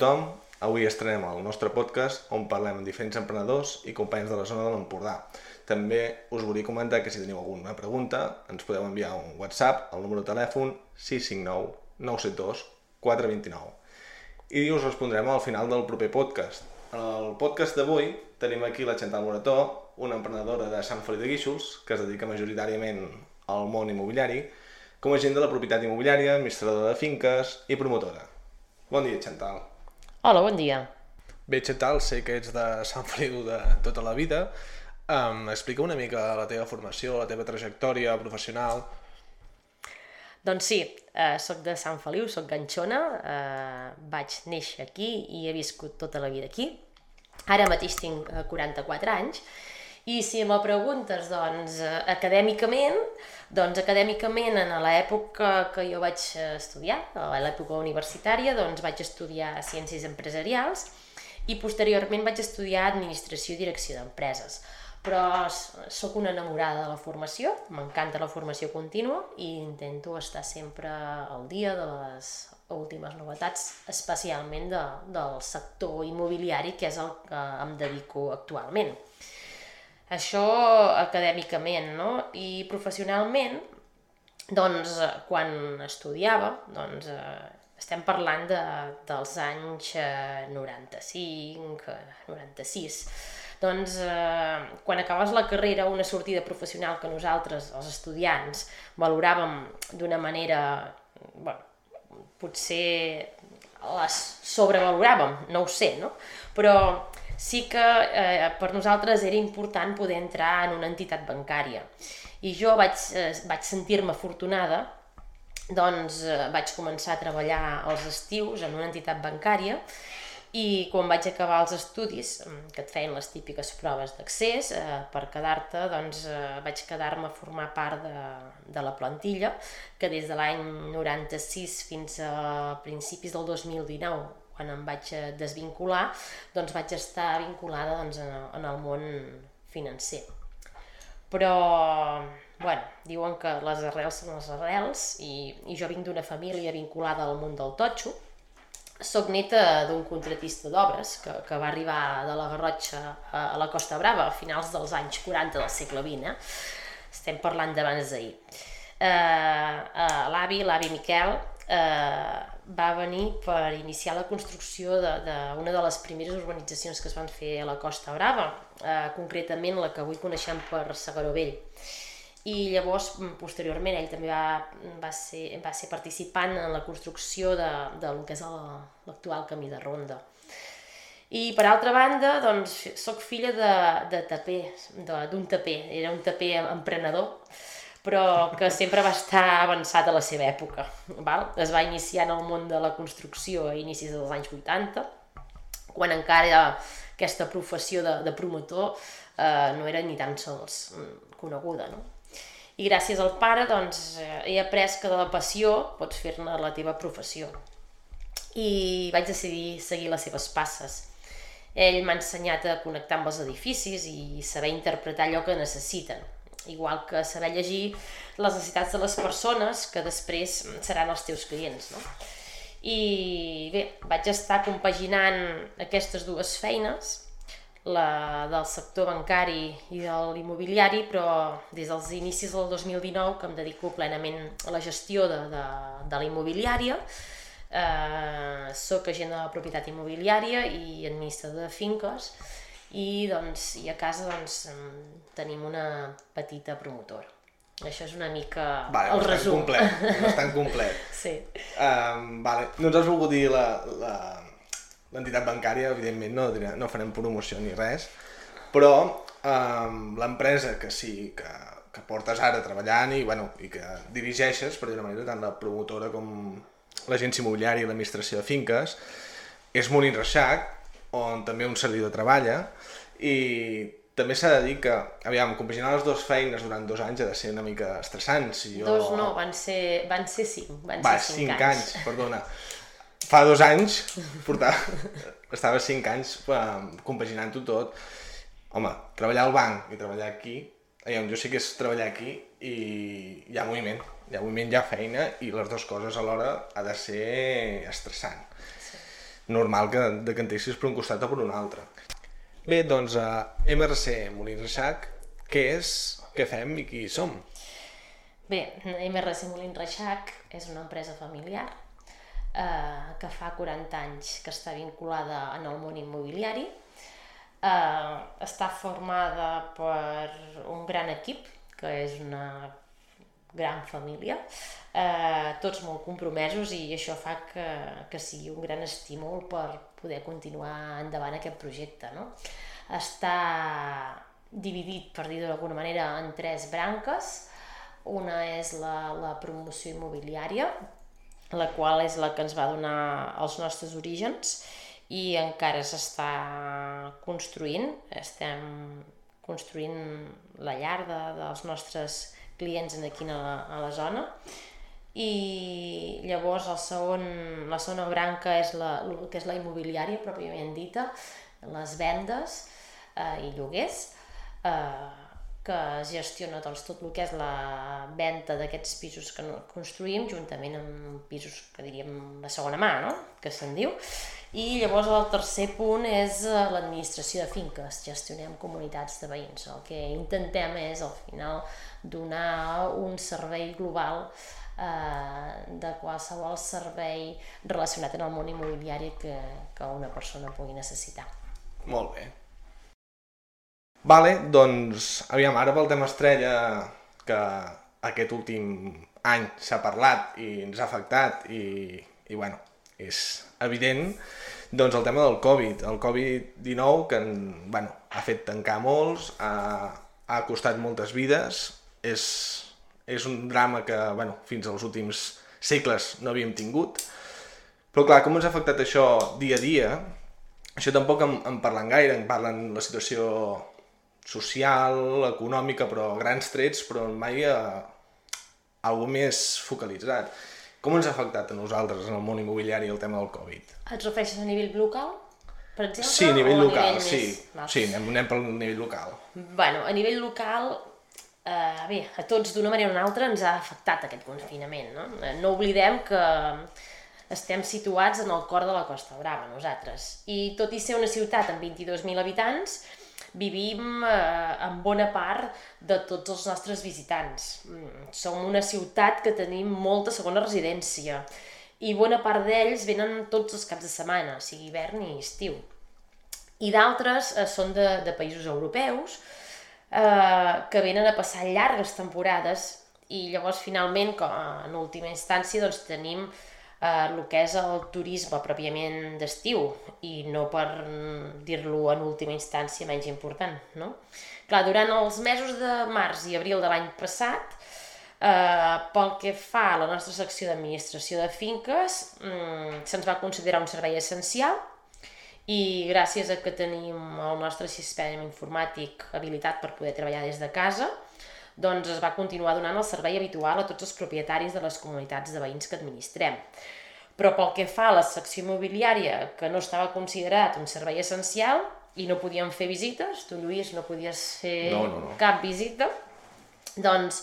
tothom. Avui estrenem el nostre podcast on parlem amb diferents emprenedors i companys de la zona de l'Empordà. També us volia comentar que si teniu alguna pregunta ens podeu enviar un WhatsApp al número de telèfon 659 972 429 i us respondrem al final del proper podcast. En el podcast d'avui tenim aquí la Chantal Morató, una emprenedora de Sant Feliu de Guíxols que es dedica majoritàriament al món immobiliari com a agent de la propietat immobiliària, administradora de finques i promotora. Bon dia, Chantal. Hola, bon dia. Bé, Chantal, sé que ets de Sant Feliu de tota la vida. Um, explica una mica la teva formació, la teva trajectòria professional. Doncs sí, eh, sóc de Sant Feliu, sóc ganxona, eh, vaig néixer aquí i he viscut tota la vida aquí. Ara mateix tinc eh, 44 anys i si me preguntes, doncs, eh, acadèmicament, doncs acadèmicament en l'època que jo vaig estudiar, a l'època universitària, doncs vaig estudiar Ciències Empresarials i posteriorment vaig estudiar Administració i Direcció d'Empreses. Però sóc una enamorada de la formació, m'encanta la formació contínua i intento estar sempre al dia de les últimes novetats, especialment de, del sector immobiliari, que és el que em dedico actualment. Això acadèmicament, no? I professionalment, doncs, quan estudiava, doncs, eh, estem parlant de, dels anys eh, 95, 96, doncs eh, quan acabes la carrera, una sortida professional que nosaltres, els estudiants, valoràvem d'una manera, bueno, potser les sobrevaloràvem, no ho sé, no? Però sí que eh, per nosaltres era important poder entrar en una entitat bancària. I jo vaig, eh, vaig sentir-me afortunada, doncs eh, vaig començar a treballar als estius en una entitat bancària i quan vaig acabar els estudis, mm, que et feien les típiques proves d'accés, eh, per quedar-te, doncs eh, vaig quedar-me a formar part de, de la plantilla, que des de l'any 96 fins a principis del 2019, quan em vaig eh, desvincular, doncs vaig estar vinculada doncs, en, en el món financer. Però, bueno, diuen que les arrels són les arrels i, i jo vinc d'una família vinculada al món del totxo, soc neta d'un contratista d'obres que, que va arribar de la Garrotxa a, a la Costa Brava a finals dels anys 40 del segle XX. Eh? Estem parlant d'abans d'ahir. Eh, eh, l'avi, l'avi Miquel, eh, va venir per iniciar la construcció d'una de, de, de les primeres urbanitzacions que es van fer a la Costa Brava, eh, concretament la que avui coneixem per Segaró Vell. I llavors mm, posteriorment ell també va, va, ser, va ser participant en la construcció de, de lo que és l'actual camí de Ronda. I per altra banda, doncs, sóc filla de, de taper, d'un taper, era un taper emprenedor, però que sempre va estar avançat a la seva època. Val? Es va iniciar en el món de la construcció a inicis dels anys 80, quan encara aquesta professió de, de promotor eh, no era ni tan sols mm, coneguda. No? i gràcies al pare doncs, eh, he après que de la passió pots fer-ne la teva professió. I vaig decidir seguir les seves passes. Ell m'ha ensenyat a connectar amb els edificis i saber interpretar allò que necessiten, igual que saber llegir les necessitats de les persones que després seran els teus clients. No? I bé, vaig estar compaginant aquestes dues feines la del sector bancari i de l'immobiliari, però des dels inicis del 2019 que em dedico plenament a la gestió de, de, de la immobiliària, eh, soc agent de la propietat immobiliària i administrador de finques i, doncs, i a casa doncs, tenim una petita promotora. Això és una mica vale, el resum. Complet, bastant complet. sí. Um, vale. No ens has volgut dir l'entitat bancària, evidentment, no, no farem promoció ni res, però eh, l'empresa que sí, que, que portes ara treballant i, bueno, i que dirigeixes, per dir-ho manera, tant la promotora com l'agència immobiliària i l'administració de finques, és Molins Reixac, on també un servidor treballa, i també s'ha de dir que, aviam, compaginar les dues feines durant dos anys ha de ser una mica estressant. Si jo... Dos no, van ser, van ser cinc, van Va, ser cinc, cinc anys. anys. perdona fa dos anys portava, estava cinc anys um, compaginant-ho tot. Home, treballar al banc i treballar aquí, aviam, jo sé que és treballar aquí i hi ha moviment, hi ha moviment, hi ha feina i les dues coses alhora ha de ser estressant. Sí. normal que decantessis per un costat o per un altre. Bé, doncs a MRC Molins Reixac, què és, què fem i qui som? Bé, MRC Molins Reixac és una empresa familiar eh, que fa 40 anys que està vinculada en el món immobiliari. Eh, està formada per un gran equip, que és una gran família, eh, tots molt compromesos i això fa que, que sigui un gran estímul per poder continuar endavant aquest projecte. No? Està dividit, per dir-ho d'alguna manera, en tres branques. Una és la, la promoció immobiliària, la qual és la que ens va donar els nostres orígens i encara s'està construint. Estem construint la llar de, dels nostres clients aquí a la, a la zona i llavors el segon, la segona branca és la, que és la immobiliària pròpiament dita, les vendes eh, i lloguers, eh, que es gestiona doncs, tot el que és la venda d'aquests pisos que construïm, juntament amb pisos que diríem de segona mà, no? que se'n diu. I llavors el tercer punt és eh, l'administració de finques, gestionem comunitats de veïns. El que intentem és, al final, donar un servei global eh, de qualsevol servei relacionat amb el món immobiliari que, que una persona pugui necessitar. Molt bé. Vale, doncs, aviam, ara pel tema estrella, que aquest últim any s'ha parlat i ens ha afectat i, i bueno, és evident, doncs el tema del Covid, el Covid-19 que bueno, ha fet tancar molts, ha, ha costat moltes vides, és, és un drama que bueno, fins als últims segles no havíem tingut. Però clar, com ens ha afectat això dia a dia, això tampoc en, en parlen gaire, en parlen la situació social, econòmica, però grans trets, però mai a, a algú més focalitzat. Com ens ha afectat a nosaltres en el món immobiliari el tema del Covid? Et refereixes a nivell local, per exemple? Sí, a nivell local, a nivell sí. Més... Sí, anem, anem pel nivell local. Bueno, a nivell local eh, bé, a tots d'una manera o una altra ens ha afectat aquest confinament. No, eh, no oblidem que estem situats en el cor de la Costa Brava, nosaltres. I tot i ser una ciutat amb 22.000 habitants, vivim eh, en bona part de tots els nostres visitants. Mm, som una ciutat que tenim molta segona residència i bona part d'ells venen tots els caps de setmana, sigui hivern i estiu. I d'altres eh, són de, de països europeus, eh, que venen a passar llargues temporades i llavors finalment, com en última instància, doncs tenim eh, el que és el turisme pròpiament d'estiu i no per dir-lo en última instància menys important, no? Clar, durant els mesos de març i abril de l'any passat, eh, pel que fa a la nostra secció d'administració de finques, mm, se'ns va considerar un servei essencial i gràcies a que tenim el nostre sistema informàtic habilitat per poder treballar des de casa, doncs es va continuar donant el servei habitual a tots els propietaris de les comunitats de veïns que administrem. Però pel que fa a la secció immobiliària, que no estava considerat un servei essencial i no podíem fer visites, tu Lluís no podies fer no, no, no. cap visita, doncs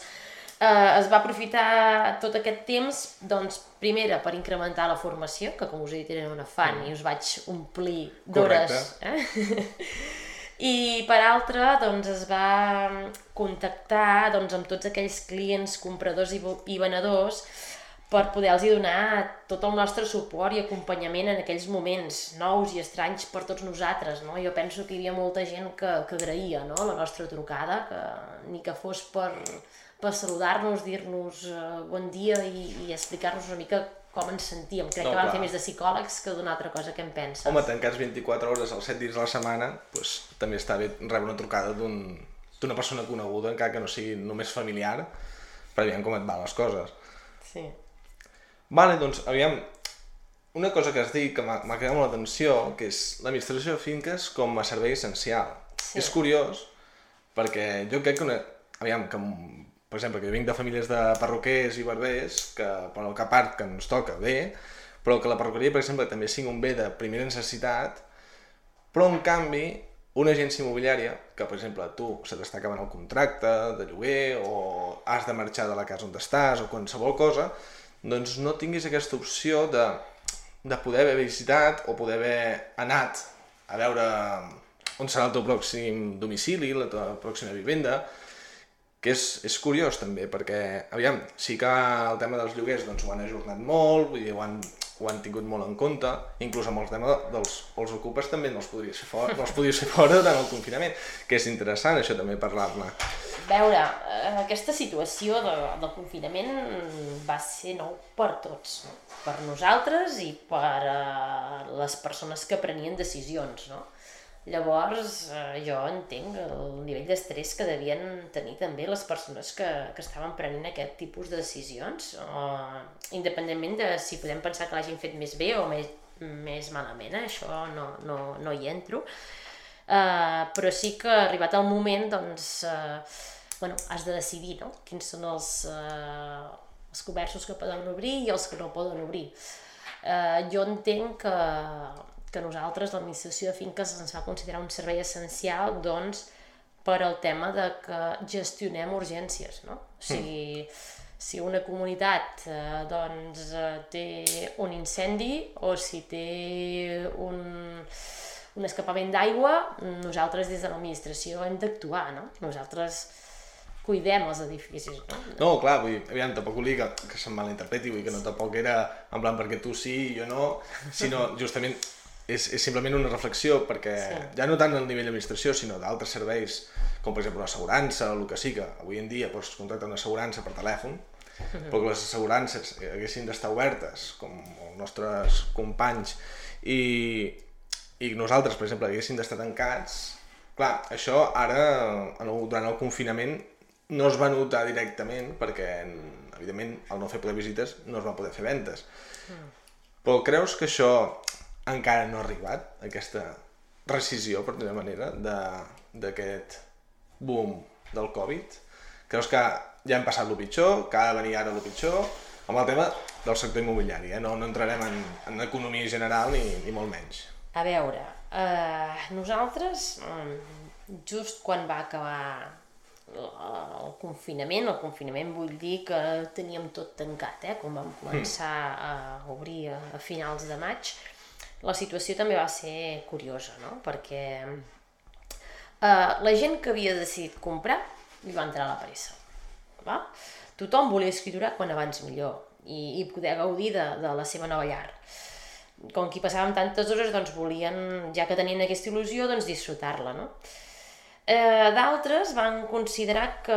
eh, es va aprofitar tot aquest temps, doncs, primera, per incrementar la formació, que com us he dit era una fan mm. i us vaig omplir d'hores. Eh? I per altra, doncs, es va contactar doncs, amb tots aquells clients, compradors i, i venedors per poder-los donar tot el nostre suport i acompanyament en aquells moments nous i estranys per tots nosaltres. No? Jo penso que hi havia molta gent que, que agraïa no? la nostra trucada, que ni que fos per, per saludar-nos, dir-nos uh, bon dia i, i explicar-nos una mica com ens sentíem. Crec no, que vam clar. fer més de psicòlegs que d'una altra cosa que em penses. Home, tancats 24 hores als 7 dies de la setmana, doncs, també està bé rebre una trucada d'una un, persona coneguda, encara que no sigui només familiar, per aviam com et van les coses. Sí. Vale, doncs, aviam, una cosa que has dit que m'ha quedat molt l'atenció, que és l'administració de finques com a servei essencial. Sí. És curiós, perquè jo crec que una, aviam, que per exemple, que jo vinc de famílies de perruquers i barbers, que per el que part que ens toca bé, però que la perruqueria, per exemple, també sigui un bé de primera necessitat, però en canvi, una agència immobiliària, que per exemple tu se t'està acabant el contracte de lloguer o has de marxar de la casa on estàs o qualsevol cosa, doncs no tinguis aquesta opció de de poder haver visitat o poder haver anat a veure on serà el teu pròxim domicili, la teva pròxima vivenda, que és, és curiós també, perquè, aviam, sí que el tema dels lloguers doncs, ho han ajornat molt, vull dir, ho han, ho han tingut molt en compte, inclús amb el tema dels els ocupes també no els podries fer fora, no els podries fer fora durant el confinament, que és interessant això també parlar-ne. veure, eh, aquesta situació de, del confinament va ser nou per tots, per nosaltres i per uh, les persones que prenien decisions, no? Llavors, eh, jo entenc el nivell d'estrès que devien tenir també les persones que, que estaven prenent aquest tipus de decisions, o, independentment de si podem pensar que l'hagin fet més bé o més, més malament, eh? això no, no, no hi entro. Uh, però sí que arribat el moment, doncs, uh, bueno, has de decidir no? quins són els, uh, els comerços que poden obrir i els que no poden obrir. Uh, jo entenc que que nosaltres, l'administració de finques, ens va considerar un servei essencial, doncs, per al tema de que gestionem urgències, no? O sigui, mm. si una comunitat eh, doncs, eh, té un incendi o si té un, un escapament d'aigua, nosaltres des de l'administració hem d'actuar, no? Nosaltres cuidem els edificis, no? No, clar, vull dir, aviam, tampoc volia que, que se'm malinterpreti, vull dir que no tampoc era en plan perquè tu sí i jo no, sinó justament és, és simplement una reflexió perquè sí. ja no tant al nivell d'administració sinó d'altres serveis com per exemple una assegurança o el que sí que avui en dia pots contractar una assegurança per telèfon però que les assegurances haguessin d'estar obertes com els nostres companys i, i nosaltres per exemple haguessin d'estar tancats clar, això ara durant el confinament no es va notar directament perquè evidentment al no fer poder visites no es va poder fer ventes mm. però creus que això encara no ha arribat, aquesta rescisió, per dir manera, d'aquest boom del Covid. Creus que ja hem passat el pitjor, que ha de venir ara el pitjor, amb el tema del sector immobiliari, eh? no, no entrarem en, en economia general ni, ni molt menys. A veure, eh, nosaltres, mm, just quan va acabar el confinament, el confinament vull dir que teníem tot tancat, eh? quan vam començar a obrir a, a finals de maig, la situació també va ser curiosa, no? Perquè eh, la gent que havia decidit comprar li va entrar a la pressa. Va? Tothom volia escriure quan abans millor i, i poder gaudir de, de la seva nova llar. Com que hi passàvem tantes hores, doncs volien, ja que tenien aquesta il·lusió, doncs disfrutar-la, no? Eh, D'altres van considerar que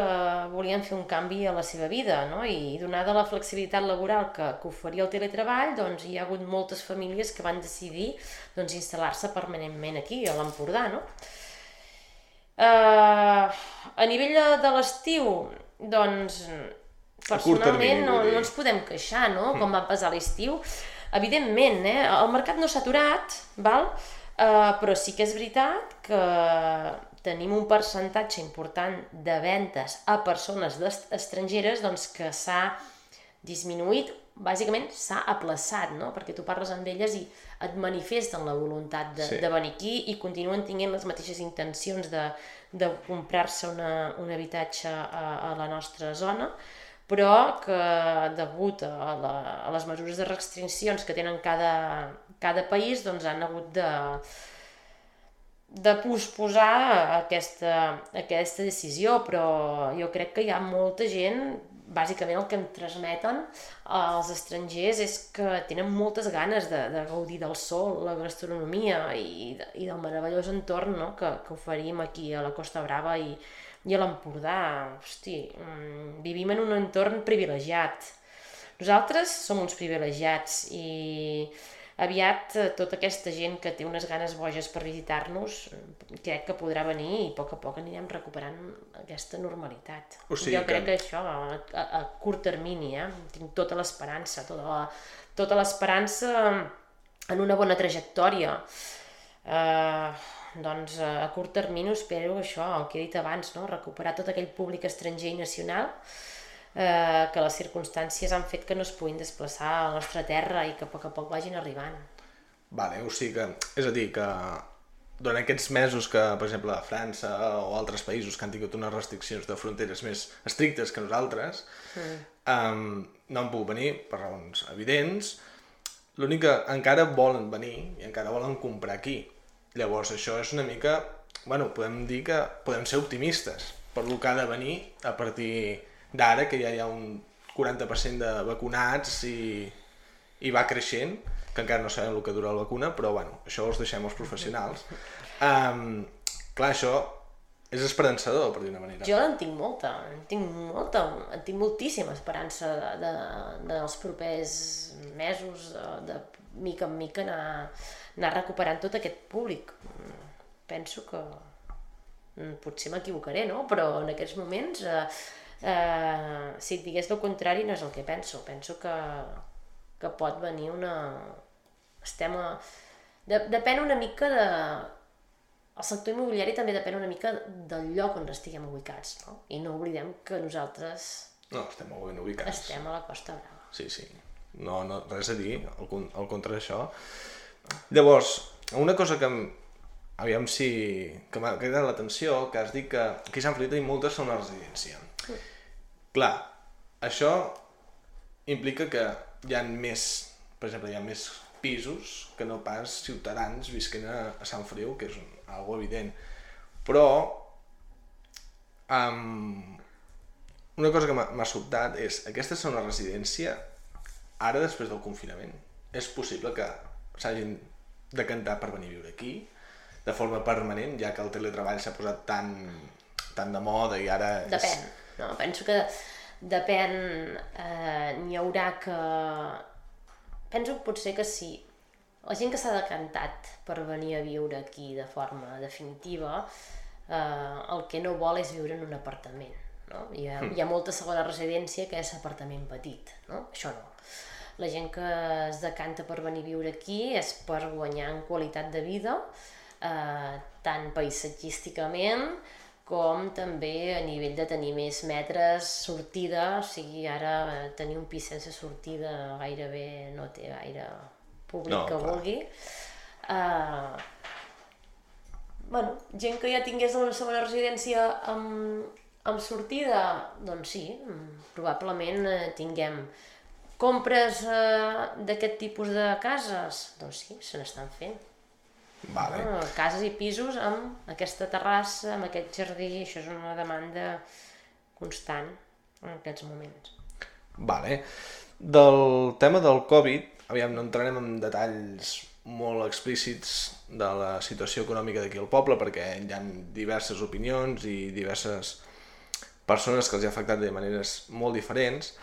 volien fer un canvi a la seva vida, no? i donada la flexibilitat laboral que, que oferia el teletreball, doncs hi ha hagut moltes famílies que van decidir doncs, instal·lar-se permanentment aquí, a l'Empordà. No? Eh, a nivell de, de l'estiu, doncs, personalment no, no ens podem queixar, no?, com va passar l'estiu. Evidentment, eh, el mercat no s'ha aturat, val? Uh, però sí que és veritat que tenim un percentatge important de ventes a persones estrangeres doncs, que s'ha disminuït, bàsicament s'ha aplaçat, no? perquè tu parles amb elles i et manifesten la voluntat de, sí. de venir aquí i continuen tinguent les mateixes intencions de, de comprar-se un habitatge a, a la nostra zona, però que degut a, la, a les mesures de restriccions que tenen cada, cada país doncs han hagut de, de posposar aquesta, aquesta decisió, però jo crec que hi ha molta gent, bàsicament el que em transmeten els estrangers és que tenen moltes ganes de, de gaudir del sol, la gastronomia i, i del meravellós entorn no? que, que oferim aquí a la Costa Brava i, i a l'Empordà. Hosti, mm, vivim en un entorn privilegiat. Nosaltres som uns privilegiats i aviat eh, tota aquesta gent que té unes ganes boges per visitar-nos crec que podrà venir i a poc a poc anirem recuperant aquesta normalitat. O sigui jo crec que, que això, a, a, a curt termini, eh? tinc tota l'esperança, tota tota l'esperança en una bona trajectòria. Eh, doncs a curt termini espero això, el que he dit abans, no? recuperar tot aquell públic estranger i nacional eh, que les circumstàncies han fet que no es puguin desplaçar a la nostra terra i que a poc a poc vagin arribant. Vale, o sigui que, és a dir, que durant aquests mesos que, per exemple, a França o altres països que han tingut unes restriccions de fronteres més estrictes que nosaltres, mm. um, no han pogut venir per raons evidents, l'únic que encara volen venir i encara volen comprar aquí. Llavors això és una mica, bueno, podem dir que podem ser optimistes per lo que ha de venir a partir d'ara que ja hi ha un 40% de vacunats i, i va creixent, que encara no sabem el que dura la vacuna, però bueno, això els deixem als professionals. Um, clar, això és esperançador, per dir una manera. Jo en tinc molta, en tinc molta, en tinc moltíssima esperança de, de, dels propers mesos, de, de mica en mica anar, anar recuperant tot aquest públic. Penso que mm, potser m'equivocaré, no? Però en aquests moments, eh, eh, si et digués el contrari, no és el que penso. Penso que, que pot venir una... Estem a... De, depèn una mica de, el sector immobiliari també depèn una mica del lloc on estiguem ubicats, no? I no oblidem que nosaltres... No, estem molt ben ubicats. Estem a la Costa Brava. Sí, sí. No, no, res a dir, al, al contra d'això. Llavors, una cosa que aviam si... que m'ha cridat l'atenció, que has dit que aquí a Sant Feliu tenim moltes són una residència. Mm. Clar, això implica que hi ha més, per exemple, hi ha més pisos que no pas ciutadans visquen a, a Sant Feliu, que és un, algo evident. Però um, una cosa que m'ha sobtat és aquesta és una residència ara després del confinament. És possible que s'hagin de cantar per venir a viure aquí de forma permanent, ja que el teletreball s'ha posat tan, tan de moda i ara... És... No, penso que depèn, eh, n'hi haurà que... Penso que potser que sí, la gent que s'ha decantat per venir a viure aquí de forma definitiva, eh, el que no vol és viure en un apartament. No? Hi, ha, mm. hi ha molta segona residència que és apartament petit, no? això no. La gent que es decanta per venir a viure aquí és per guanyar en qualitat de vida, eh, tant paisatgísticament com també a nivell de tenir més metres sortida, o sigui, ara eh, tenir un pis sense sortida gairebé no té gaire públic no, que clar. vulgui. Uh, bueno, gent que ja tingués una segona residència amb, amb sortida, doncs sí, probablement eh, tinguem compres eh, d'aquest tipus de cases, doncs sí, se n'estan fent. Vale. No, cases i pisos amb aquesta terrassa, amb aquest jardí, això és una demanda constant en aquests moments. Vale. Del tema del Covid, aviam, no entrarem en detalls molt explícits de la situació econòmica d'aquí al poble perquè hi ha diverses opinions i diverses persones que els ha afectat de maneres molt diferents,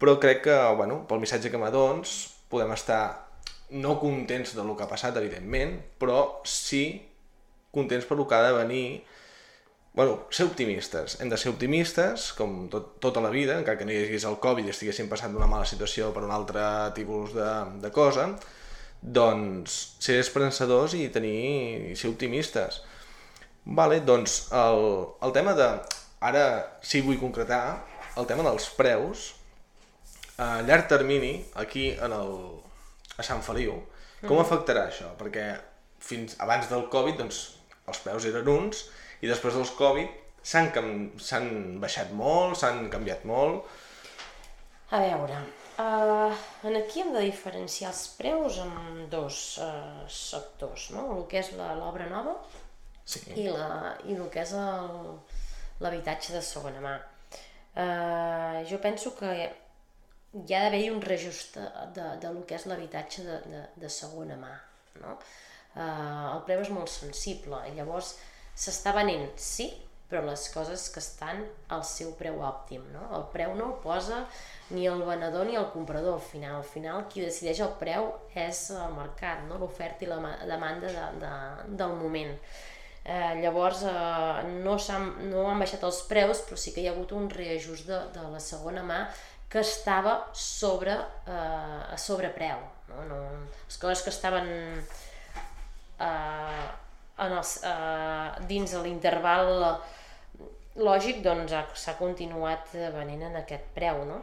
però crec que, bueno, pel missatge que m'adons, podem estar no contents de lo que ha passat, evidentment, però sí contents per lo que ha de venir bueno, ser optimistes. Hem de ser optimistes, com tot, tota la vida, encara que no hi hagués el Covid i estiguéssim passant d'una mala situació per un altre tipus de, de cosa, doncs ser esperançadors i tenir i ser optimistes. Vale, doncs el, el tema de... Ara sí vull concretar el tema dels preus a llarg termini aquí en el, a Sant Feliu. Com mm. afectarà això? Perquè fins abans del Covid doncs, els preus eren uns i després dels Covid s'han baixat molt, s'han canviat molt. A veure, uh, en aquí hem de diferenciar els preus en dos uh, sectors, no? El que és l'obra nova sí. i, la, i el que és l'habitatge de segona mà. Uh, jo penso que hi ha d'haver-hi un reajust de, de, de lo que és l'habitatge de, de, de segona mà. No? Uh, el preu és molt sensible i llavors s'està venent, sí, però les coses que estan al seu preu òptim. No? El preu no el posa ni el venedor ni el comprador al final. Al final qui decideix el preu és el mercat, no? l'oferta i la demanda de, de, del moment. Eh, llavors eh, no, han, no han baixat els preus, però sí que hi ha hagut un reajust de, de la segona mà que estava sobre, eh, a sobrepreu. No? No, les coses que estaven eh, en els, eh, dins de l'interval lògic doncs s'ha continuat venent en aquest preu, no?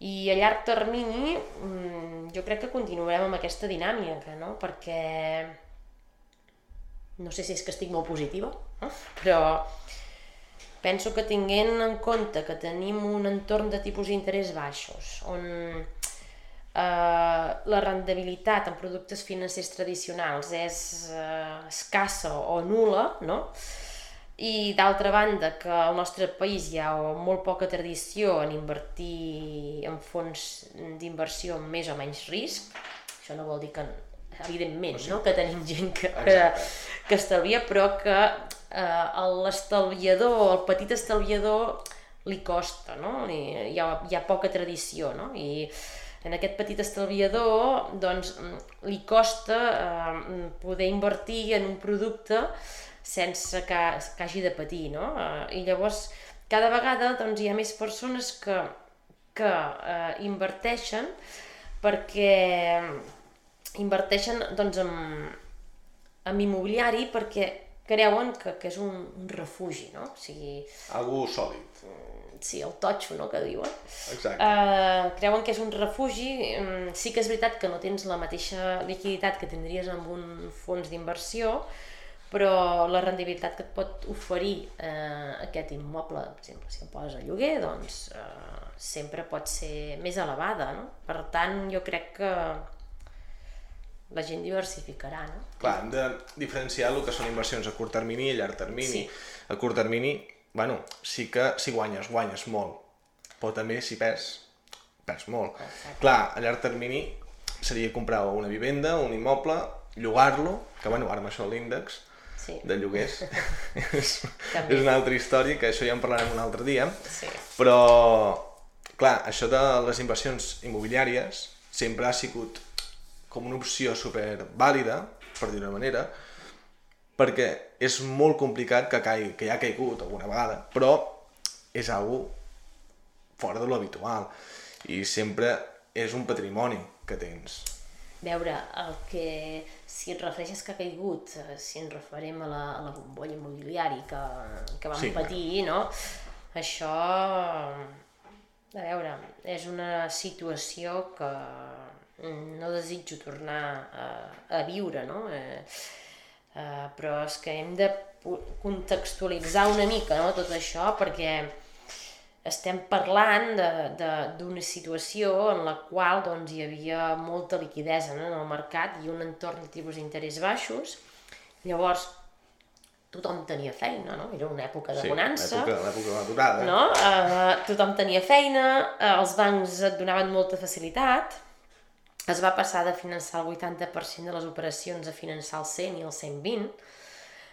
I a llarg termini mm, jo crec que continuarem amb aquesta dinàmica, no? Perquè no sé si és que estic molt positiva, eh? però penso que tinguent en compte que tenim un entorn de tipus d'interès baixos, on eh, la rendibilitat en productes financers tradicionals és eh, escassa o nula, no? I d'altra banda, que al nostre país hi ha molt poca tradició en invertir en fons d'inversió amb més o menys risc. Això no vol dir que, evidentment, no? que tenim gent que, que, que estalvia, però que eh, l'estalviador, el petit estalviador, li costa, no? Li, hi, ha, hi ha poca tradició, no? I en aquest petit estalviador doncs, li costa eh, poder invertir en un producte sense que, que hagi de patir, no? Eh, I llavors, cada vegada doncs, hi ha més persones que, que eh, inverteixen perquè inverteixen doncs, en, en immobiliari perquè creuen que, que és un, un refugi, no? O sigui... Algú sòlid. Sí, el totxo, no?, que diuen. Exacte. Uh, creuen que és un refugi. Um, sí que és veritat que no tens la mateixa liquiditat que tindries amb un fons d'inversió, però la rendibilitat que et pot oferir eh, aquest immoble, per exemple, si el poses a lloguer, doncs eh, sempre pot ser més elevada, no? Per tant, jo crec que la gent diversificarà, no? Clar, hem de diferenciar el que són inversions a curt termini i a llarg termini. Sí. A curt termini, bueno, sí que si guanyes, guanyes molt, però també si perds, perds molt. Exacte. Clar, a llarg termini seria comprar una vivenda, un immoble, llogar-lo, que bueno, ara amb això l'índex Sí. de lloguers és, També. és una altra història, que això ja en parlarem un altre dia, Sí. però, clar, això de les inversions immobiliàries sempre ha sigut com una opció super vàlida, per dir-ho manera, perquè és molt complicat que, caigui, que ja ha caigut alguna vegada, però és algo fora de lo habitual i sempre és un patrimoni que tens. veure, el que, si et refereixes que ha caigut, eh, si ens referem a la, a la bombolla immobiliari que, que vam Sí, sí, patir, no? Això, a veure, és una situació que no desitjo tornar a, a viure, no? Eh, eh, però és que hem de contextualitzar una mica no, tot això perquè estem parlant d'una situació en la qual doncs, hi havia molta liquidesa no, en el mercat i un entorn de tipus d'interès baixos. Llavors, tothom tenia feina, no? Era una època de bonança. l'època durada. No? Uh, tothom tenia feina, uh, els bancs et donaven molta facilitat, es va passar de finançar el 80% de les operacions a finançar el 100 i el 120,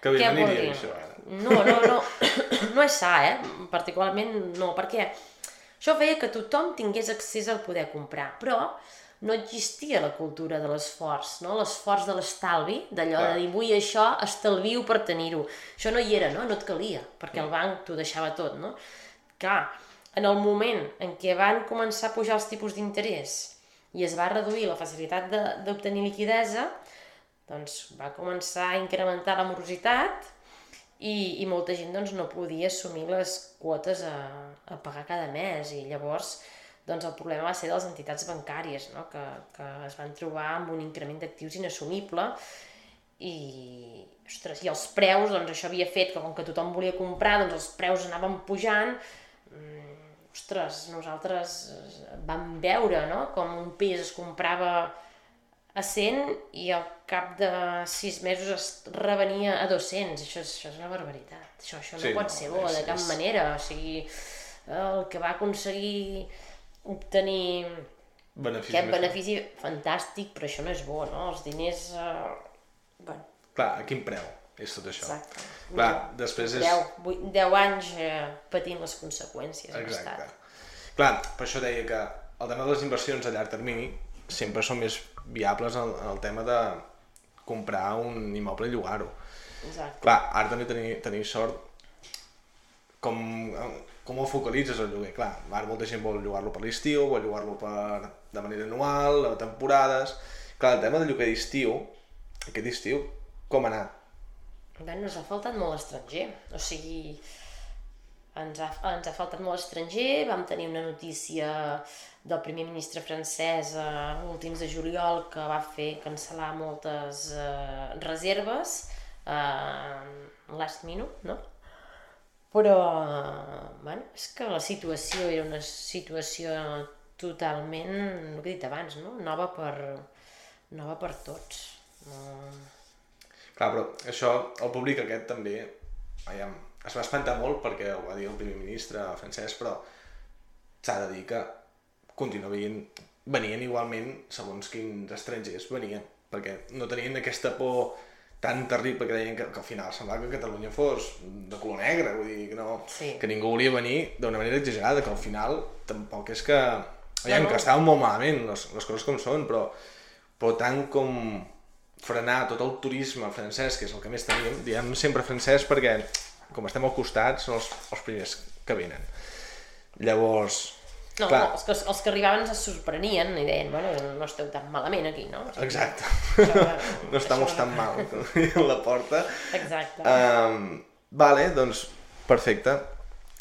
Que bé què vol aniria això ara. No, no, no, no és sa, eh? Particularment no, perquè això feia que tothom tingués accés al poder comprar, però no existia la cultura de l'esforç, no? l'esforç de l'estalvi, d'allò de dir vull això, estalvio per tenir-ho. Això no hi era, no? no et calia, perquè el banc t'ho deixava tot. No? Clar, en el moment en què van començar a pujar els tipus d'interès i es va reduir la facilitat d'obtenir liquidesa, doncs va començar a incrementar la morositat i, i molta gent doncs, no podia assumir les quotes a, a pagar cada mes. I llavors doncs, el problema va ser de les entitats bancàries no? que, que es van trobar amb un increment d'actius inassumible. I, ostres, i els preus, doncs això havia fet que com que tothom volia comprar, doncs els preus anaven pujant. Mm, ostres, nosaltres vam veure no? com un pis es comprava a 100 i al cap de 6 mesos es revenia a 200. Això és, això és una barbaritat. Això, això no Sí, pot no, ser bo és- de cap és- manera. O sigui, el que va aconseguir obtenir Benefici aquest benefici fantàstic, però això no és bo, no? Els diners... Eh... Bueno, Clar, a quin preu és tot això? exacte. Clar, després és... 10, 8, 10 anys eh, patint les conseqüències Exacte. estat. Clar, per això deia que el tema de les inversions a llarg termini sempre són més viables en, en el tema de comprar un immoble i llogar-ho. Exacte. Clar, ara també tenir, tenir sort com, com ho focalitzes el lloguer. Clar, ara molta gent vol llogar-lo per l'estiu, vol llogar-lo per, de manera anual, a temporades... Clar, el tema del lloguer d'estiu, aquest estiu, com ha anat? Bé, ens ha faltat molt estranger. O sigui, ens ha, ens ha faltat molt estranger. Vam tenir una notícia del primer ministre francès a últims de juliol que va fer cancel·lar moltes eh, reserves eh, last minute, no? Però, bueno, és que la situació era una situació totalment, el que he dit abans, no? nova per, nova per tots. No... Clar, però això, el públic aquest també, aviam, es va espantar molt perquè ho va dir el primer ministre francès, però s'ha de dir que continua veient, venien igualment, segons quins estrangers venien, perquè no tenien aquesta por tan terrible que deien que, que al final semblava que Catalunya fos de color negre, vull dir, que, no, Sí. que ningú volia venir d'una manera exagerada, que al final tampoc és que... Aviam, No, no. que estaven molt malament les, les coses com són, però, però tant com frenar tot el turisme francès, que és el que més tenim, diem sempre francès perquè, com estem al costat, són els, els primers que venen. Llavors, No, clar, no els, que, els que arribaven se sorprenien i deien, bueno, no esteu tan malament aquí, no? O sigui, exacte, això- no estamos això- tan mal la porta. Exacte. Um, vale, doncs, perfecte.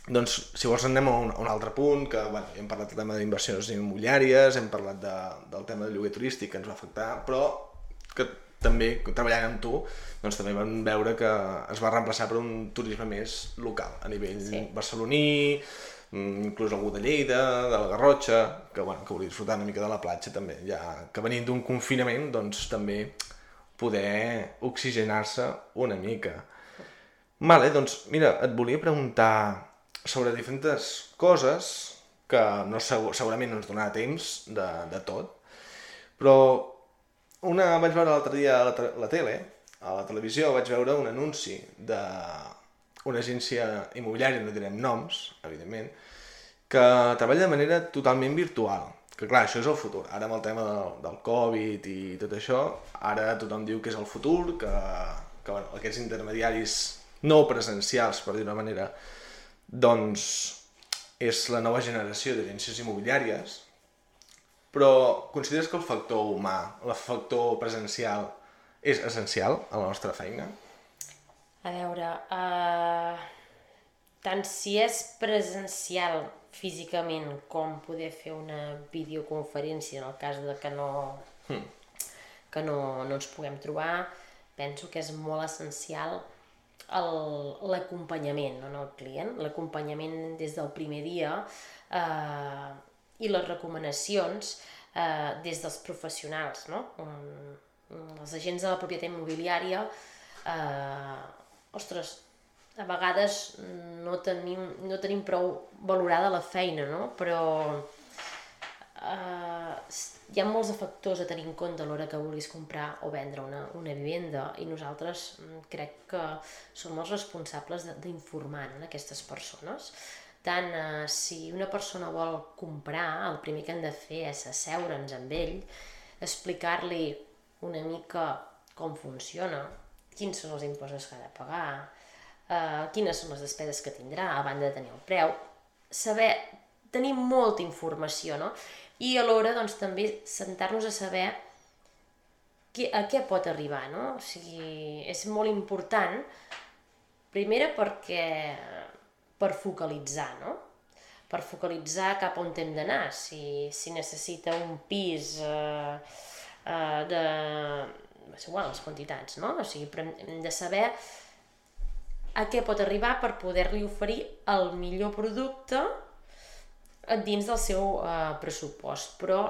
Doncs, si vols, anem a un, a un altre punt, que bueno, hem parlat del tema d'inversions immobiliàries, hem parlat de, del tema del lloguer turístic que ens va afectar, però que també, treballant amb tu, doncs també vam veure que es va reemplaçar per un turisme més local, a nivell Sí. barceloní, mm, inclús algú de Lleida, de la Garrotxa, que, bueno, que volia disfrutar una mica de la platja també, ja que venint d'un confinament, doncs també poder oxigenar-se una mica. Vale, doncs mira, et volia preguntar sobre diferents coses que no segur, segurament no ens donarà temps de, de tot, però una vaig veure l'altre dia a la, la tele, a la televisió vaig veure un anunci de una agència immobiliària, no direm noms, evidentment, que treballa de manera totalment virtual. Que clar, això és el futur. Ara amb el tema del, del Covid i tot això, ara tothom diu que és el futur, que, que bueno, aquests intermediaris no presencials, per dir d'una manera, doncs és la nova generació d'agències immobiliàries, però consideres que el factor humà, el factor presencial, és essencial a la nostra feina? A veure, uh, tant si és presencial físicament com poder fer una videoconferència en el cas de que no, que no, no ens puguem trobar, penso que és molt essencial el- l'acompanyament no, al client, l'acompanyament des del primer dia eh, i les recomanacions eh, des dels professionals. No? Um, els agents de la propietat immobiliària, eh, ostres, a vegades no tenim, no tenim prou valorada la feina, no? però eh, hi ha molts factors a tenir en compte a l'hora que vulguis comprar o vendre una, una vivenda i nosaltres mm, crec que som els responsables d'informar no, aquestes persones. Tant eh, si una persona vol comprar, el primer que hem de fer és asseure'ns amb ell, explicar-li una mica com funciona, quins són els impostos que ha de pagar, eh, quines són les despeses que tindrà a banda de tenir el preu, saber, tenir molta informació, no? I alhora, doncs, també sentar-nos a saber què, a què pot arribar, no? O sigui, és molt important, primera perquè per focalitzar, no? Per focalitzar cap on hem d'anar, si, si necessita un pis eh, eh, de... És igual, les quantitats, no? O sigui, hem de saber a què pot arribar per poder-li oferir el millor producte dins del seu eh, pressupost, però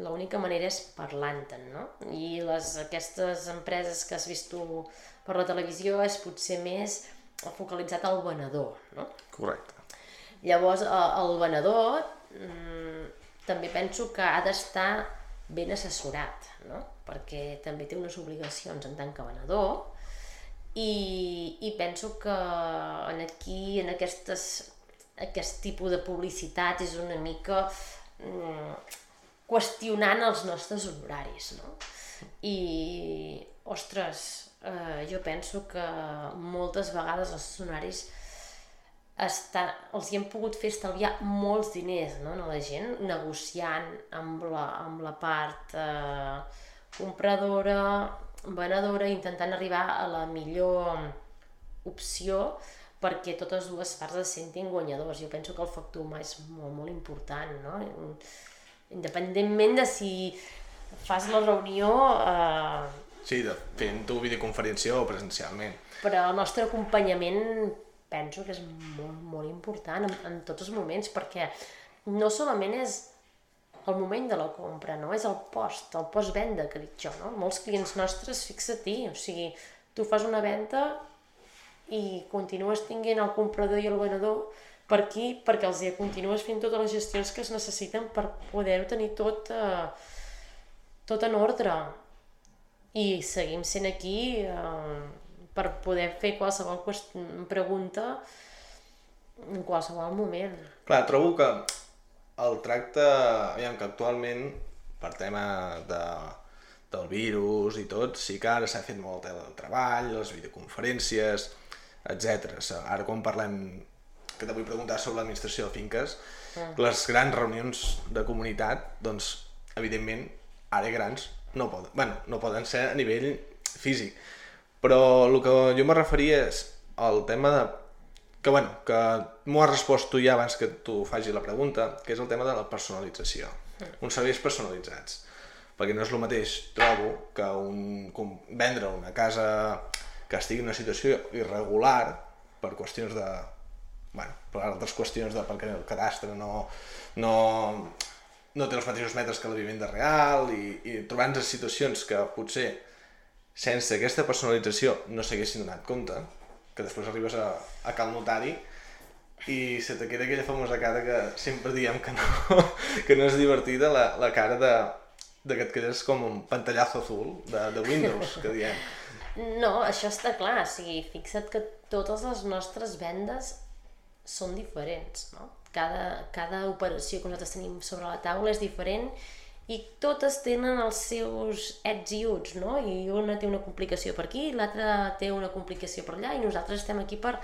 l'única manera és parlant-te'n, no? I les, aquestes empreses que has vist tu per la televisió és potser més focalitzat al venedor, no? Correcte. Llavors, eh, el venedor mm, també penso que ha d'estar ben assessorat, no? perquè també té unes obligacions en tant que venedor i, i penso que en aquí, en aquestes, aquest tipus de publicitat és una mica mm, qüestionant els nostres honoraris, no? I, ostres, eh, jo penso que moltes vegades els honoraris està, els hi hem pogut fer estalviar molts diners no, a la gent, negociant amb la, amb la part eh, compradora, venedora, intentant arribar a la millor opció perquè totes dues parts es sentin guanyadors. Jo penso que el factor humà és molt, molt important, no? Independentment de si fas la reunió, eh, Sí, de, fent-ho videoconferència o presencialment. però el nostre acompanyament penso que és molt, molt important en, en tots els moments, perquè no solament és el moment de la compra, no? És el post, el post-venda, que dic jo, no? Molts clients nostres, fixa-t'hi, o sigui, tu fas una venda i continues tinguent el comprador i el venedor per aquí perquè els continues fent totes les gestions que es necessiten per poder-ho tenir tot, eh, tot en ordre. I seguim sent aquí eh, per poder fer qualsevol pregunta en qualsevol moment. Clar, trobo que el tracte, aviam, que actualment, per tema de, del virus i tot, sí que ara s'ha fet molt el treball, les videoconferències, etc. Ara quan parlem, que te vull preguntar sobre l'administració de finques, mm. les grans reunions de comunitat, doncs, evidentment, ara grans no poden, bueno, no poden ser a nivell físic. Però el que jo me referia és al tema de que, bueno, que m'ho has respost tu ja abans que tu faci la pregunta, que és el tema de la personalització. Mm. Uns serveis personalitzats. Perquè no és el mateix, trobo, que un, com vendre una casa que estigui en una situació irregular per qüestions de... Bueno, per altres qüestions de perquè el cadastre no, no, no té els mateixos metres que la vivenda real i, i trobant-nos en situacions que potser sense aquesta personalització no s'haguessin donat compte, que després arribes a, a cal notari i se te queda aquella famosa cara que sempre diem que no, que no és divertida, la, la cara de, de que et quedes com un pantallazo azul de, de Windows, que diem. No, això està clar, o sigui, fixa't que totes les nostres vendes són diferents, no? Cada, cada operació que nosaltres tenim sobre la taula és diferent i totes tenen els seus ets i uts, no? I una té una complicació per aquí, l'altra té una complicació per allà i nosaltres estem aquí per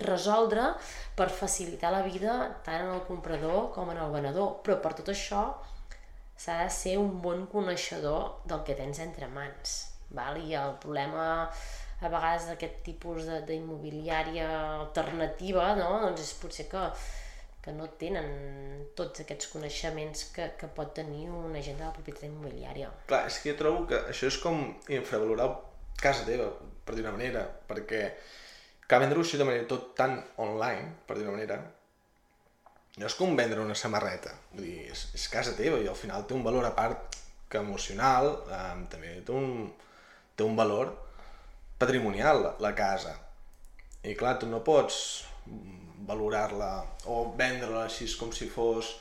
resoldre, per facilitar la vida tant en el comprador com en el venedor. Però per tot això s'ha de ser un bon coneixedor del que tens entre mans Val? I el problema a vegades d'aquest tipus d'immobiliària alternativa no? doncs és potser que, que no tenen tots aquests coneixements que, que pot tenir un agent de la propietat immobiliària. Clar, és que jo trobo que això és com infravalorar casa teva, per dir una manera, perquè que vendre-ho així de manera tot tan online, per dir una manera, no és com vendre una samarreta, vull dir, és, és casa teva i al final té un valor a part que emocional, eh, també té un, té un valor patrimonial la casa. I clar, tu no pots valorar-la o vendre-la així com si fos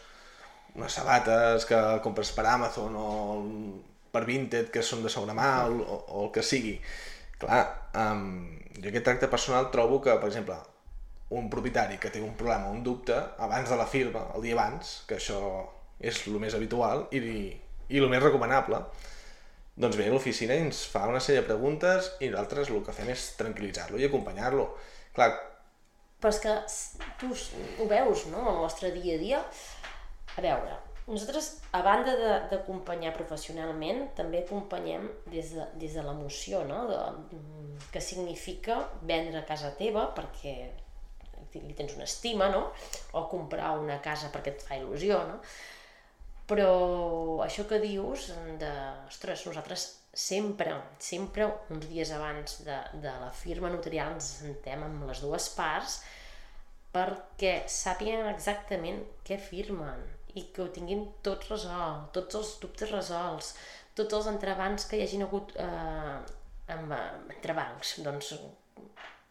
unes sabates que compres per Amazon o per Vinted que són de segona mà o, o el que sigui. Clar, um, jo aquest tracte personal trobo que, per exemple, un propietari que té un problema un dubte, abans de la firma, el dia abans, que això és el més habitual i, i el més recomanable, doncs ve a l'oficina i ens fa una sèrie de preguntes i nosaltres el que fem és tranquil·litzar-lo i acompanyar-lo. Clar... Però és que tu ho veus, no?, el nostre dia a dia. A veure, nosaltres, a banda d'acompanyar professionalment, també acompanyem des de, des de l'emoció, no?, de, que significa vendre a casa teva perquè li tens una estima, no?, o comprar una casa perquè et fa il·lusió, no?, però això que dius, de, ostres, nosaltres sempre, sempre uns dies abans de, de la firma notarial ens sentem amb les dues parts perquè sàpiguen exactament què firmen i que ho tinguin tot resolt, tots els dubtes resolts, tots els entrebancs que hi hagin hagut eh, amb, entrebancs, doncs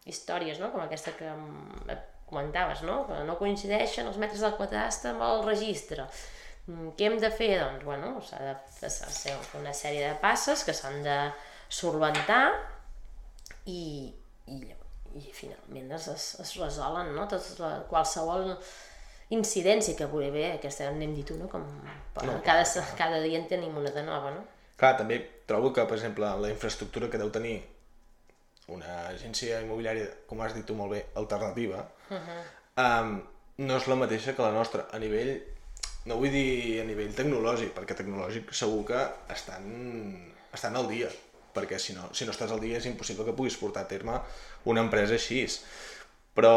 històries, no? com aquesta que comentaves, no? que no coincideixen els metres del quadastre amb el registre què hem de fer? Doncs, bueno, s'ha de fer una sèrie de passes que s'han de solventar i, i, i finalment es, es, es resolen, no? Tot la, qualsevol incidència que pugui haver, aquesta n'hem dit una, com no, cada, cada dia en tenim una de nova, no? Clar, també trobo que, per exemple, la infraestructura que deu tenir una agència immobiliària, com has dit tu molt bé, alternativa, uh -huh. um, no és la mateixa que la nostra a nivell no vull dir a nivell tecnològic, perquè tecnològic segur que estan, estan al dia, perquè si no, si no estàs al dia és impossible que puguis portar a terme una empresa així. Però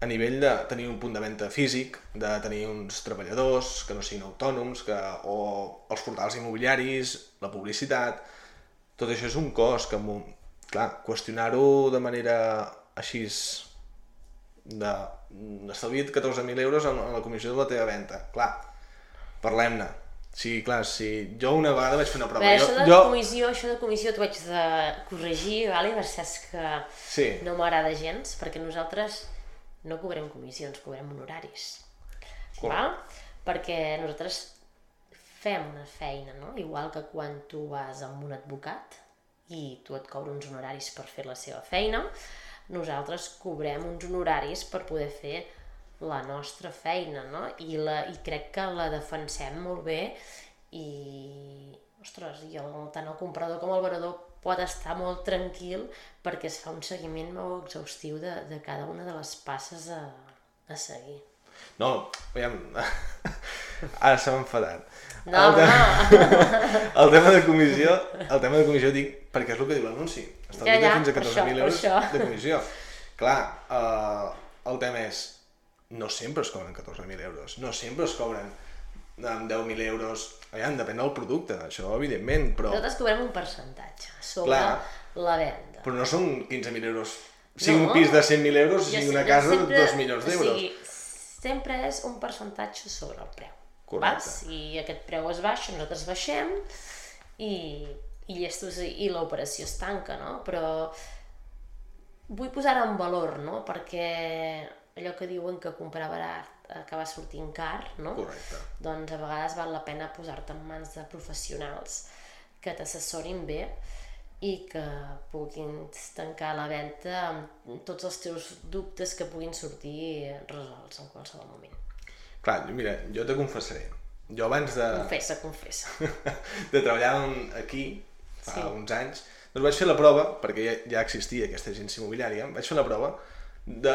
a nivell de tenir un punt de venda físic, de tenir uns treballadors que no siguin autònoms, que, o els portals immobiliaris, la publicitat, tot això és un cost que, clar, qüestionar-ho de manera així de estalvia't 14.000 euros en, en la comissió de la teva venda. Clar, parlem-ne. Sí, clar, sí. Jo una vegada vaig fer una prova. jo, això de jo... comissió, això de comissió t'ho haig de corregir, vale? perquè saps que Sí. no m'agrada gens, perquè nosaltres no cobrem comissions, cobrem honoraris. Val? Perquè nosaltres fem una feina, no? Igual que quan tu vas amb un advocat i tu et cobra uns honoraris per fer la seva feina, nosaltres cobrem uns honoraris per poder fer la nostra feina, no? I, la, i crec que la defensem molt bé i, ostres, i el, tant el comprador com el venedor pot estar molt tranquil perquè es fa un seguiment molt exhaustiu de, de cada una de les passes a, a seguir. No, aviam... Ara s'ha enfadat. No, el, no, el tema de comissió, el tema de comissió dic perquè és el que diu l'anunci. Estalvia Ja, ja, fins a per 14.000 això, per euros això. de comissió. Clar, uh, el tema és, no sempre es cobren 14.000 euros, no sempre es cobren amb 10.000 euros, aviam, depèn del producte, això evidentment, però, nosaltres cobrem un percentatge sobre Clar. la venda. però no són 15.000 euros. Sigui No. un pis de 100.000 euros sigui una casa sempre- de 2 milions d'euros. O sigui, sempre és un percentatge sobre el preu. Correcte. Va? Si aquest preu es baixa, nosaltres baixem i, i llestos i, i l'operació es tanca, no? Però vull posar en valor, no? Perquè allò que diuen que comprar barat acaba sortint car, no? Correcte. doncs a vegades val la pena posar-te en mans de professionals que t'assessorin bé i que puguin tancar la venda amb tots els teus dubtes que puguin sortir resolts en qualsevol moment. Clar, mira, jo te confessaré. Jo abans de, Confessa, confessa. de treballar aquí, fa Sí. uns anys, doncs vaig fer la prova, perquè ja, ja existia aquesta agència immobiliària, vaig fer la prova de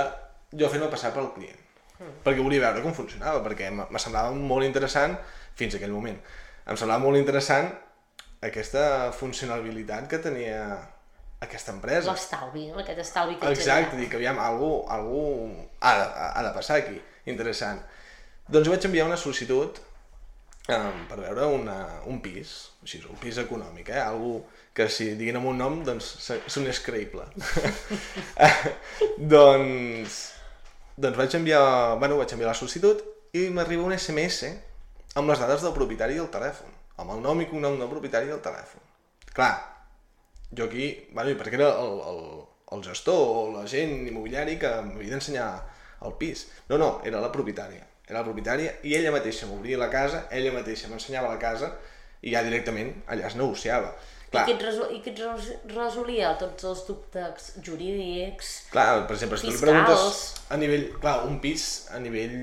jo fer-me passar pel client. Mm. Perquè volia veure com funcionava, perquè me semblava molt interessant, fins a aquell moment, em semblava molt interessant aquesta funcionalitat que tenia aquesta empresa. L'estalvi, no? aquest estalvi que Exacte, dic, aviam, algú, algú ha, de, ha de passar aquí, interessant. Doncs vaig enviar una sol·licitud um, per veure una, un pis, així, un pis econòmic, eh? Algú que si diguin amb un nom, doncs sonés creïble. doncs, doncs vaig enviar, bueno, vaig enviar la sol·licitud i m'arriba un SMS amb les dades del propietari i el telèfon, amb el nom i cognom del propietari i el telèfon. Clar, jo aquí, bueno, i perquè era el, el, el gestor o l'agent immobiliari que m'havia d'ensenyar el pis. No, no, era la propietària. Era la propietària i ella mateixa m'obria la casa, ella mateixa m'ensenyava la casa i ja directament allà es negociava. I Clar, que et, resol, i que et res- resolia tots els dubtes jurídics, clar per exemple, si tu li preguntes a nivell, clar, un pis a nivell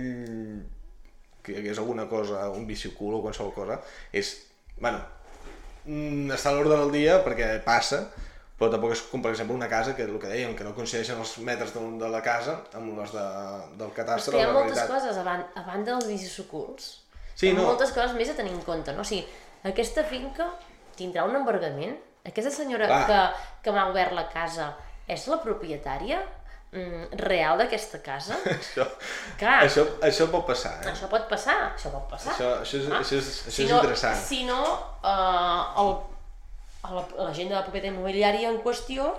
que hi hagués alguna cosa, un vici ocult o qualsevol cosa, és, bueno, mm, està a l'ordre del dia perquè passa, però tampoc és com, per exemple, una casa que, el que dèiem, que no coincideixen els metres de, de la casa amb les de, del catastre que hi ha moltes realitat. coses a, ban a banda dels vicis ocults. Sí, hi ha no. moltes coses més a tenir en compte, no? O sigui, aquesta finca tindrà un embargament? Aquesta senyora Clar. que, que m'ha obert la casa és la propietària mm, real d'aquesta casa? Això, Clar. això, això pot passar, eh? Això pot passar, això pot passar. Això, això, és, Ah. això és, això si és no, interessant. Si no, eh, el, la, la gent de la propietat immobiliària en qüestió,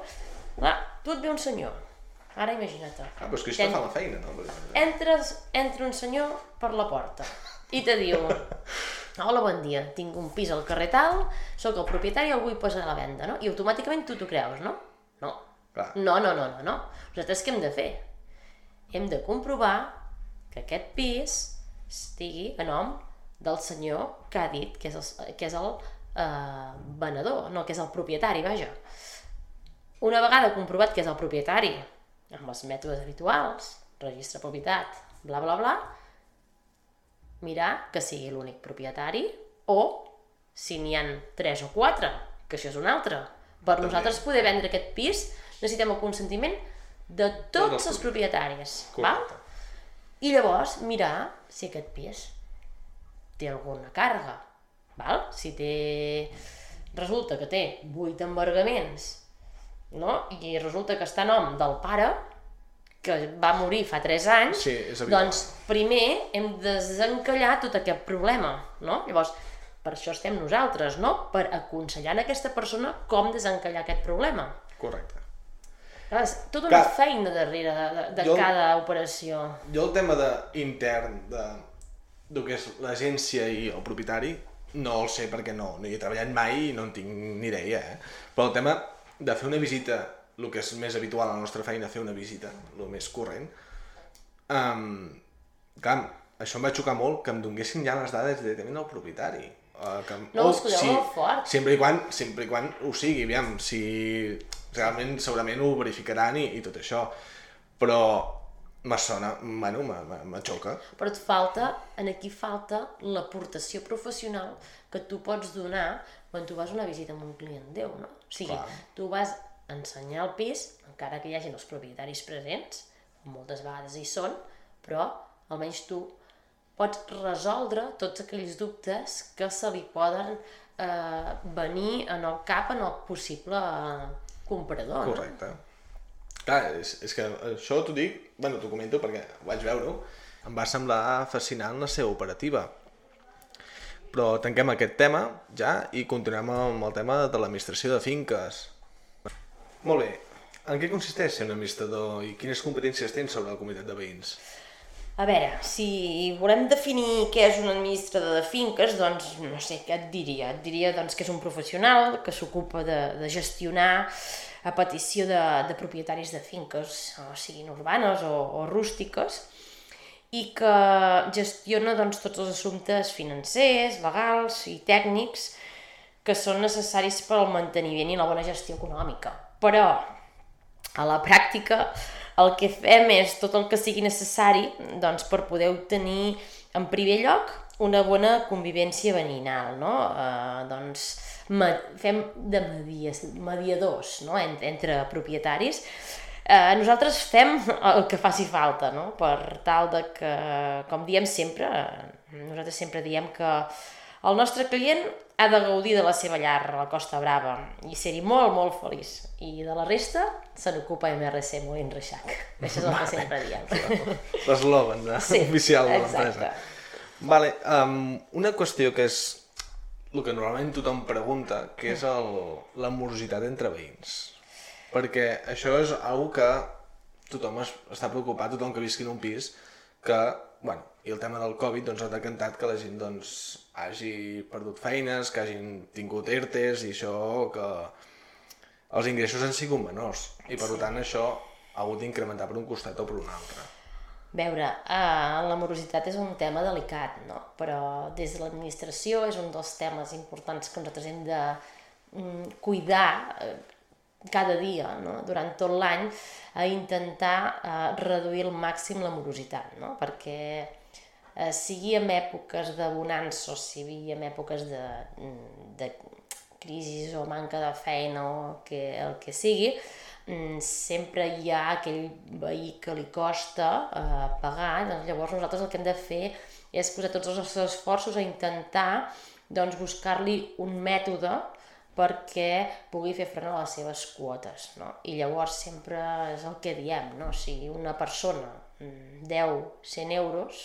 clar, tu et ve un senyor, ara imagina't. Ah, però és que això Ten- fa la feina, no? Perquè- entres, entra un senyor per la porta i te diu hola, bon dia, tinc un pis al carrer tal, sóc el propietari i el vull posar a la venda, no? I automàticament tu t'ho creus, no? No. Clar. No, no, no, no, no. Nosaltres què hem de fer? Hem de comprovar que aquest pis estigui a nom del senyor que ha dit que és el, que és el eh, venedor, no, que és el propietari, vaja. Una vegada comprovat que és el propietari, amb els mètodes habituals, registre propietat, bla, bla, bla, mirar que sigui l'únic propietari o, si n'hi han tres o quatre, que això és un altre. Per nosaltres poder vendre aquest pis necessitem el consentiment de Tots els propietaris. Val? I llavors mirar si aquest pis té alguna càrrega. Val? Si té... Resulta que té vuit embargaments no? i resulta que està a nom del pare que va morir fa 3 anys, Sí, doncs primer hem de desencallar tot aquest problema, no? Llavors, per això estem nosaltres, no? Per aconsellar a aquesta persona com desencallar aquest problema. Correcte. Clar, és tota una Clar. feina darrere de, de, de Jo- cada operació. Jo el tema de intern de del que és l'agència i el propietari no el sé perquè no, no hi he treballat mai i no en tinc ni idea, eh? Però el tema de fer una visita, el que és més habitual a la nostra feina, fer una visita, el més corrent, um, clar, això em va xocar molt que em donguessin ja les dades directament al propietari. Uh, que, No, us colleu molt fort. Sempre i, quan, sempre i quan ho sigui, aviam, si realment segurament ho verificaran i, i tot això. Però me sona, bueno, me, me, me xoca. Però et falta, en aquí falta l'aportació professional que tu pots donar quan tu vas a una visita amb un client teu, no? O sigui, Clar. tu vas ensenyar el pis, encara que hi hagin els propietaris presents, moltes vegades hi són, però almenys tu pots resoldre tots aquells dubtes que se li poden eh, venir en el cap en el possible comprador. no? Clar, és, és que això t'ho dic, bueno, t'ho comento perquè vaig veure-ho, em va semblar fascinant la seva operativa. Però tanquem aquest tema ja i continuem amb el tema de l'administració de finques. Molt bé, en què consisteix ser un administrador i quines competències tens sobre la comunitat de veïns? A veure, si volem definir què és un administrador de finques, doncs no sé què et diria. Et diria doncs, que és un professional que s'ocupa de, de gestionar a petició de, de propietaris de finques, o siguin urbanes o, o rústiques, i que gestiona doncs, tots els assumptes financers, legals i tècnics que són necessaris per al manteniment i la bona gestió econòmica. Però, a la pràctica, el que fem és tot el que sigui necessari doncs, per poder obtenir, en primer lloc, una bona convivència veïnal, no? Eh, doncs, fem de media, mediadors no? En, entre propietaris. Eh, nosaltres fem el que faci falta, no? per tal de que, com diem sempre, eh, nosaltres sempre diem que el nostre client ha de gaudir de la seva llar a la Costa Brava i ser-hi molt, molt feliç. I de la resta se n'ocupa MRC Molins Reixac. Això és el que sempre diem. L'eslògan de, Sí, oficial de l'empresa. Vale, um, una qüestió que és el que normalment tothom pregunta, que és el, la morositat entre veïns. Perquè això és una que tothom es, està preocupat, tothom que visqui en un pis, que, bueno, i el tema del Covid doncs, ha decantat que la gent doncs, hagi perdut feines, que hagin tingut ERTES i això que els ingressos han sigut menors i per tant això ha hagut d'incrementar per un costat o per un altre. veure, eh, la morositat és un tema delicat, no? però des de l'administració és un dels temes importants que nosaltres hem de mm, cuidar eh, cada dia, no? durant tot l'any, a intentar eh, reduir al màxim la morositat, no? perquè eh, sigui en èpoques de bonança o sigui en èpoques de, de crisi o manca de feina o que, el que sigui, mm, sempre hi ha aquell veí que li costa eh, pagar, doncs llavors nosaltres el que hem de fer és posar tots els nostres esforços a intentar doncs, buscar-li un mètode perquè pugui fer front a les seves quotes. No? I llavors sempre és el que diem, no? si una persona mm, deu 100 euros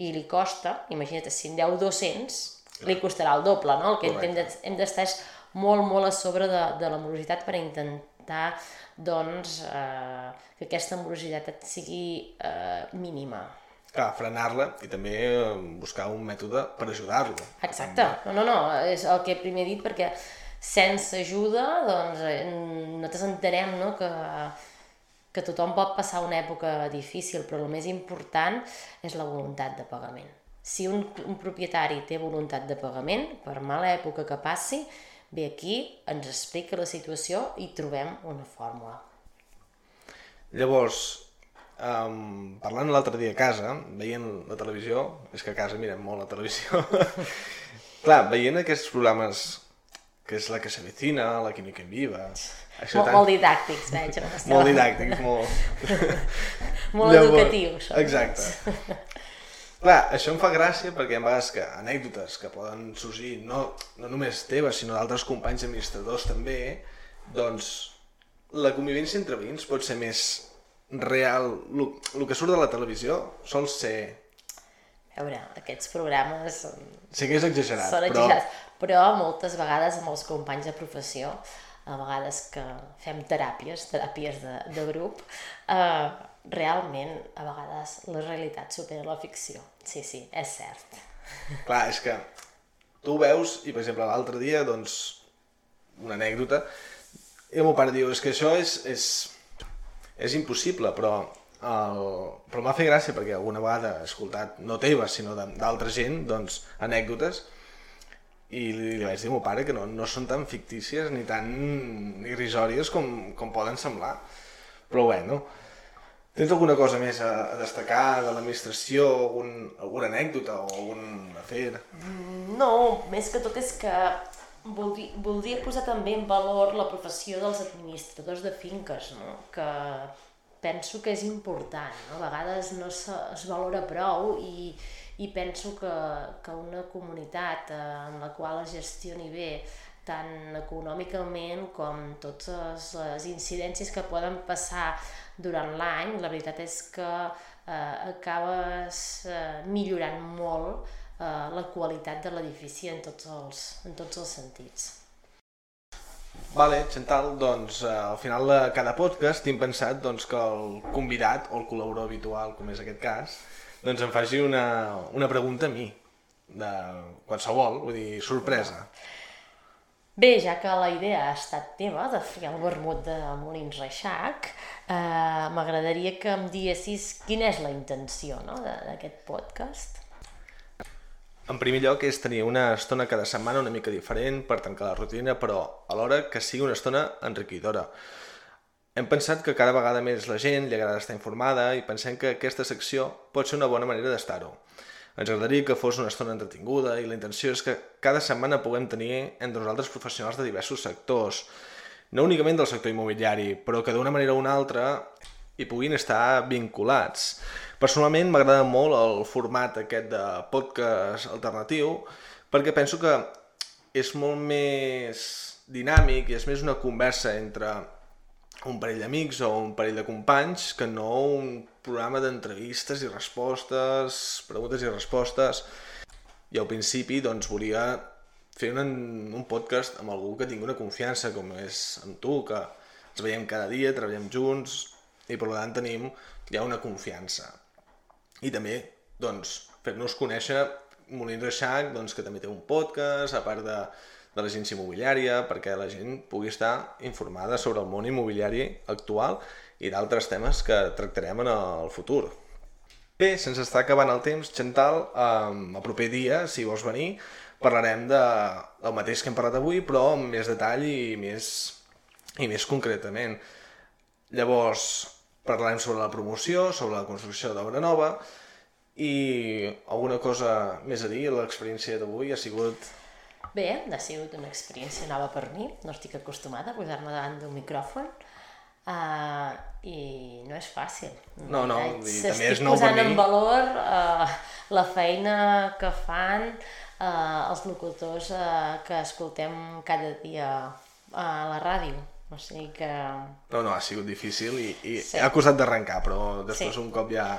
i li costa, imagina't, si en deu 200, li costarà el doble, no? El que de- hem d'estar és molt, molt a sobre de, de la morositat per intentar doncs, eh, que aquesta morositat et sigui eh, mínima. Clar, frenar-la i també eh, buscar un mètode per ajudar-lo. Exacte. No, no, no, és el que primer he dit perquè sense ajuda, doncs, eh, nosaltres entenem no, que, que tothom pot passar una època difícil, però el més important és la voluntat de pagament. Si un, un propietari té voluntat de pagament, per mala època que passi, ve aquí, ens explica la situació i trobem una fórmula. Llavors, um, parlant l'altre dia a casa, veient la televisió, és que a casa mirem molt la televisió, clar, veient aquests programes que és la que s'avecina, la química en viva, això Molt, molt didàctics, veig. en molt didàctics, molt... Molt educatius. són. Exacte. Clar, això em fa gràcia perquè ha vegades que anècdotes que poden sorgir, no, no només teves, sinó d'altres companys administradors també, doncs la convivència entre veïns pot ser més real. El que surt de la televisió sol ser... A veure, aquests programes són, Sé que és exagerat, són exagerats, però moltes vegades amb els companys de professió, a vegades que fem teràpies, teràpies de, de grup, eh, realment a vegades la realitat supera la ficció. Sí, sí, és cert. Clar, és que tu veus, i per exemple l'altre dia, doncs, una anècdota, i el meu pare diu, és que això és, és, és impossible, però, el, però m'ha fet gràcia perquè alguna vegada he escoltat, no teves, sinó d'altra gent, doncs, anècdotes, i li, vaig dir al meu pare que no, no són tan fictícies ni tan irrisòries com, com poden semblar. Però bueno, tens alguna cosa més a, a destacar de l'administració, algun, alguna anècdota o algun afer? Mm, no, més que tot és que voldria, voldria posar també en valor la professió dels administradors de finques, no? que penso que és important, no? a vegades no es valora prou i, i penso que, que una comunitat eh, en la qual es gestioni bé tant econòmicament com totes les incidències que poden passar durant l'any, la veritat és que eh, acabes eh, millorant molt eh, la qualitat de l'edifici en, tots els, en tots els sentits. Vale, Chantal, doncs eh, al final de cada podcast tinc pensat doncs, que el convidat o el col·laborador habitual, com és aquest cas, doncs em faci una, una pregunta a mi, de qualsevol, vull dir, sorpresa. Bé, ja que la idea ha estat teva de fer el vermut de Molins Reixac, eh, m'agradaria que em diguessis quina és la intenció no, d'aquest podcast. En primer lloc és tenir una estona cada setmana una mica diferent per tancar la rutina, però alhora que sigui una estona enriquidora. Hem pensat que cada vegada més la gent li agrada estar informada i pensem que aquesta secció pot ser una bona manera d'estar-ho. Ens agradaria que fos una estona entretinguda i la intenció és que cada setmana puguem tenir entre nosaltres professionals de diversos sectors, no únicament del sector immobiliari, però que d'una manera o una altra hi puguin estar vinculats. Personalment m'agrada molt el format aquest de podcast alternatiu perquè penso que és molt més dinàmic i és més una conversa entre un parell d'amics o un parell de companys que no un programa d'entrevistes i respostes, preguntes i respostes. I al principi doncs volia fer un, un podcast amb algú que tingui una confiança, com és amb tu, que ens veiem cada dia, treballem junts i per tant tenim ja una confiança. I també doncs, fer-nos conèixer Molins Reixac, doncs, que també té un podcast, a part de, de l'agència immobiliària perquè la gent pugui estar informada sobre el món immobiliari actual i d'altres temes que tractarem en el futur. Bé, sense estar acabant el temps, Chantal, eh, el proper dia, si vols venir, parlarem de, del mateix que hem parlat avui, però amb més detall i més, i més concretament. Llavors, parlarem sobre la promoció, sobre la construcció d'obra nova i alguna cosa més a dir. L'experiència d'avui ha sigut Bé, ha sigut una experiència nova per mi, no estic acostumada a posar-me davant d'un micròfon uh, i no és fàcil. No, no, i també és nou per mi. posant en valor uh, la feina que fan uh, els locutors uh, que escoltem cada dia a la ràdio. O sigui que... No, no, ha sigut difícil i, i sí. ha costat d'arrencar, però després sí. un cop ja...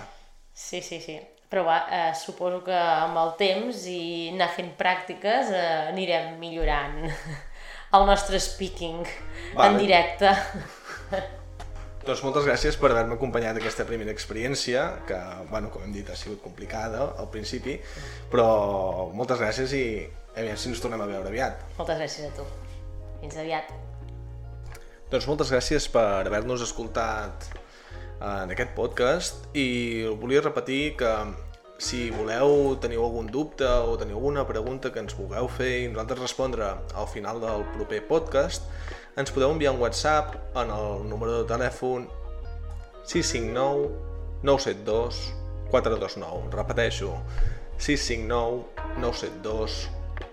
Sí, sí, sí però va, eh, suposo que amb el temps i anar fent pràctiques eh, anirem millorant el nostre speaking vale. en directe. Doncs moltes gràcies per haver-me acompanyat aquesta primera experiència, que, bueno, com hem dit, ha sigut complicada al principi, però moltes gràcies i aviam si ens tornem a veure aviat. Moltes gràcies a tu. Fins aviat. Doncs moltes gràcies per haver-nos escoltat en aquest podcast i volia repetir que si voleu, teniu algun dubte o teniu alguna pregunta que ens vulgueu fer i nosaltres respondre al final del proper podcast, ens podeu enviar un WhatsApp en el número de telèfon 659 972 429. Repeteixo, 659 972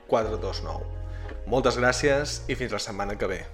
429. Moltes gràcies i fins la setmana que ve.